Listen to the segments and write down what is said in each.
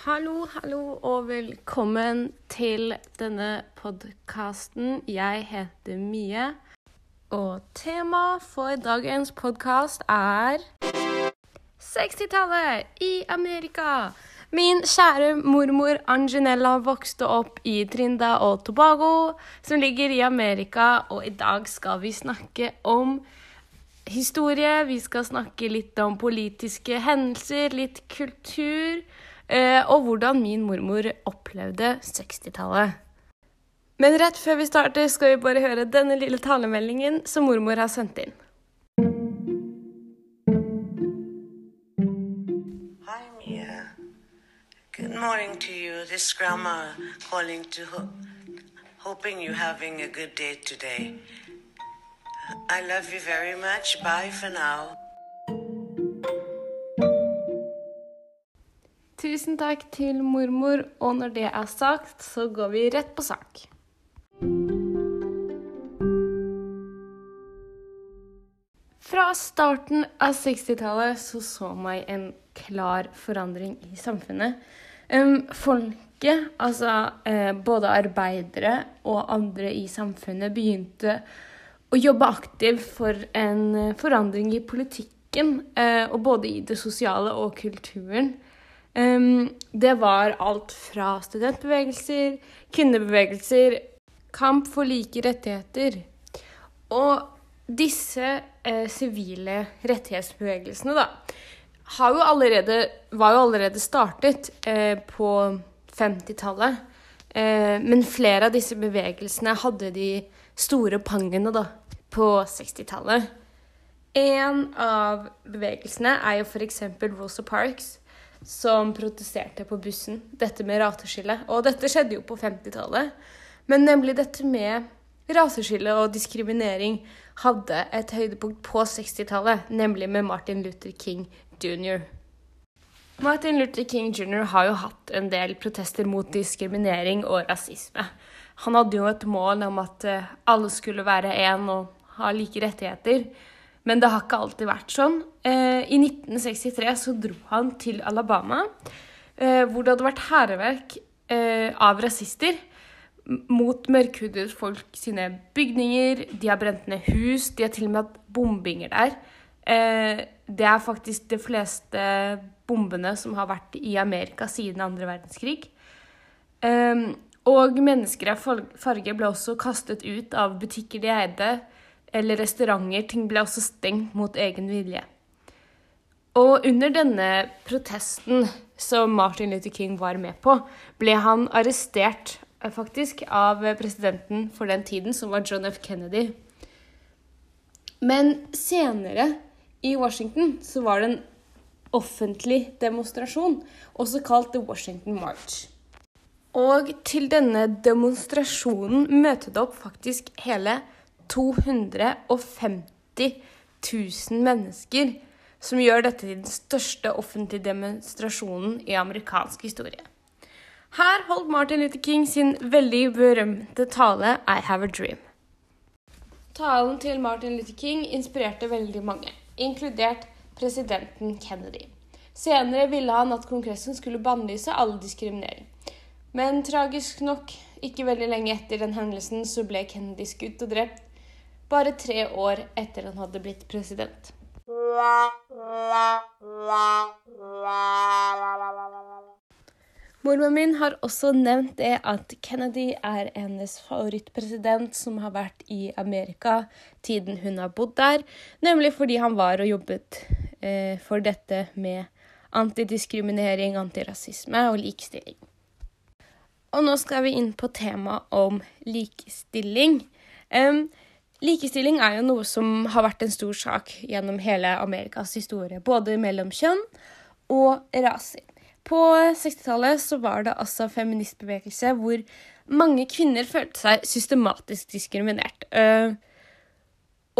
Hallo, hallo, og velkommen til denne podkasten. Jeg heter Mie, og temaet for dagens podkast er 60-tallet i Amerika. Min kjære mormor Anginella vokste opp i Trinda og Tobago, som ligger i Amerika, og i dag skal vi snakke om historie. Vi skal snakke litt om politiske hendelser, litt kultur, og hvordan min mormor opplevde 60-tallet. Men rett før vi starter, skal vi bare høre denne lille talemeldingen som mormor har sendt inn. Hi, Mia. Good morning to you. This grandma calling to ho- hoping you're having a good day today. I love you very much. Bye for now. Tusen takk til mormor, og når det er sagt, så går vi rett på sak. Fra starten av 60-tallet så så meg en klar forandring i samfunnet. Folket, altså eh, både arbeidere og andre i samfunnet, begynte å jobbe aktivt for en forandring i politikken, eh, og både i det sosiale og kulturen. Det var alt fra studentbevegelser, kvinnebevegelser, kamp for like rettigheter. Og disse eh, sivile rettighetsbevegelsene, da, jo allerede, var jo allerede startet eh, på 50-tallet. Eh, men flere av disse bevegelsene hadde de store pangene da, på 60-tallet. En av bevegelsene er jo f.eks. Rosa Parks, som protesterte på bussen. Dette med rateskille. Og dette skjedde jo på 50-tallet. Men nemlig dette med raseskille og diskriminering hadde et høydepunkt på 60-tallet, nemlig med Martin Luther King jr. Martin Luther King jr. har jo hatt en del protester mot diskriminering og rasisme. Han hadde jo et mål om at eh, alle skulle være én og ha like rettigheter. Men det har ikke alltid vært sånn. Eh, I 1963 så dro han til Alabama, eh, hvor det hadde vært hærverk av rasister mot mørkhudet folk sine bygninger. De har brent ned hus. De har til og med hatt bombinger der. Eh, det er faktisk de fleste bombene som har vært i Amerika siden andre verdenskrig. Eh, og mennesker av farge ble også kastet ut av butikker de eide, eller restauranter. Ting ble også stengt mot egen vilje. Og under denne protesten som Martin Luther King var med på, ble han arrestert faktisk av presidenten for den tiden, som var John F. Kennedy. Men senere i Washington så var det en offentlig demonstrasjon, også kalt The Washington March. Og til denne demonstrasjonen møtte det opp faktisk hele 250 000 mennesker, som gjør dette til den største offentlige demonstrasjonen i amerikansk historie. Her holdt Martin Luther King sin veldig berømte tale I Have a Dream. Talen til Martin Luther King inspirerte veldig mange, inkludert presidenten Kennedy. Senere ville han at Kongressen skulle bannlyse all diskriminering. Men tragisk nok, ikke veldig lenge etter den hendelsen, så ble Kennedy skutt og drept, bare tre år etter han hadde blitt president. Mormoren min har også nevnt det at Kennedy er hennes favorittpresident som har vært i Amerika tiden hun har bodd der, nemlig fordi han var og jobbet eh, for dette med antidiskriminering, antirasisme og likestilling. Og nå skal vi inn på temaet om likestilling. Um, likestilling er jo noe som har vært en stor sak gjennom hele Amerikas historie, både mellom kjønn og raser. På 60-tallet så var det altså feministbevegelse hvor mange kvinner følte seg systematisk diskriminert. Uh,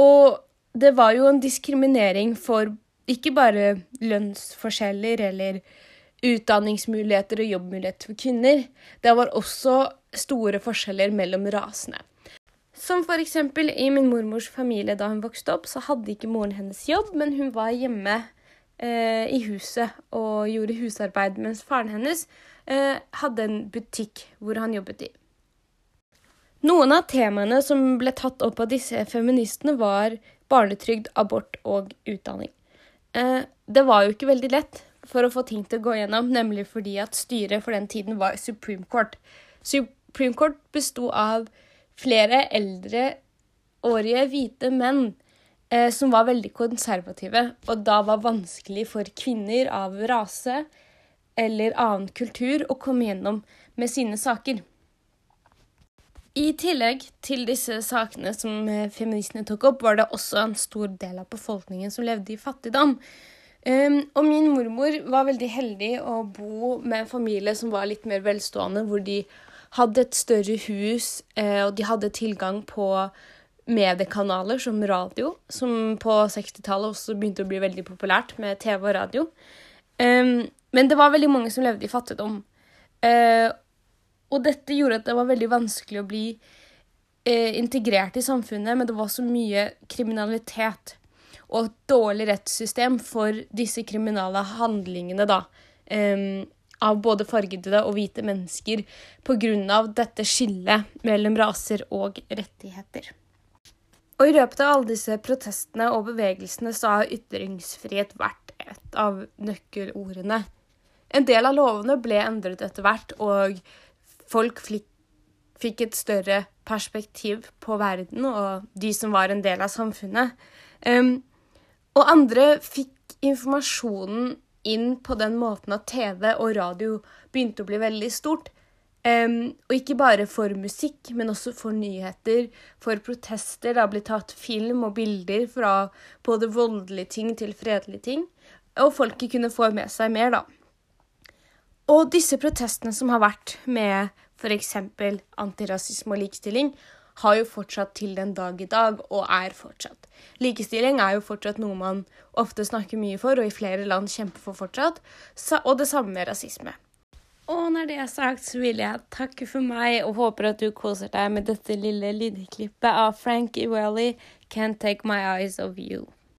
og det var jo en diskriminering for ikke bare lønnsforskjeller eller utdanningsmuligheter og jobbmuligheter for kvinner. Det var også store forskjeller mellom rasene. Som eksempel i min mormors familie da hun vokste opp, så hadde ikke moren hennes jobb, men hun var hjemme eh, i huset og gjorde husarbeid, mens faren hennes eh, hadde en butikk hvor han jobbet i. Noen av temaene som ble tatt opp av disse feministene, var barnetrygd, abort og utdanning. Eh, det var jo ikke veldig lett for å få ting til å gå gjennom, nemlig fordi at styret for den tiden var Supreme Court. Supreme Court besto av flere eldreårige hvite menn eh, som var veldig konservative, og da var vanskelig for kvinner av rase eller annen kultur å komme gjennom med sine saker. I tillegg til disse sakene som eh, feministene tok opp, var det også en stor del av befolkningen som levde i fattigdom. Um, og min mormor var veldig heldig å bo med en familie som var litt mer velstående, hvor de hadde et større hus, uh, og de hadde tilgang på mediekanaler som radio, som på 60-tallet også begynte å bli veldig populært med TV og radio. Um, men det var veldig mange som levde i fattigdom. Uh, og dette gjorde at det var veldig vanskelig å bli uh, integrert i samfunnet, men det var så mye kriminalitet og et dårlig rettssystem for disse kriminale handlingene, da. Um, av både fargede og hvite mennesker pga. dette skillet mellom raser og rettigheter. Og I løpet av alle disse protestene og bevegelsene så har ytringsfrihet vært et av nøkkelordene. En del av lovene ble endret etter hvert, og folk fikk et større perspektiv på verden og de som var en del av samfunnet. Og andre fikk informasjonen inn på den måten at TV og radio begynte å bli veldig stort. Um, og ikke bare for musikk, men også for nyheter, for protester. Det har blitt tatt film og bilder fra både voldelige ting til fredelige ting. Og folket kunne få med seg mer, da. Og disse protestene som har vært med f.eks. antirasisme og likestilling, har jo fortsatt til den dag i dag, og er fortsatt. Likestilling er jo fortsatt noe man ofte snakker mye for, og i flere land kjemper for fortsatt, og det samme med rasisme. Og når det er sagt, så vil jeg takke for meg og håper at du koser deg med dette lille lydklippet av Frankie Welly, 'Can't Take My Eyes Of You'.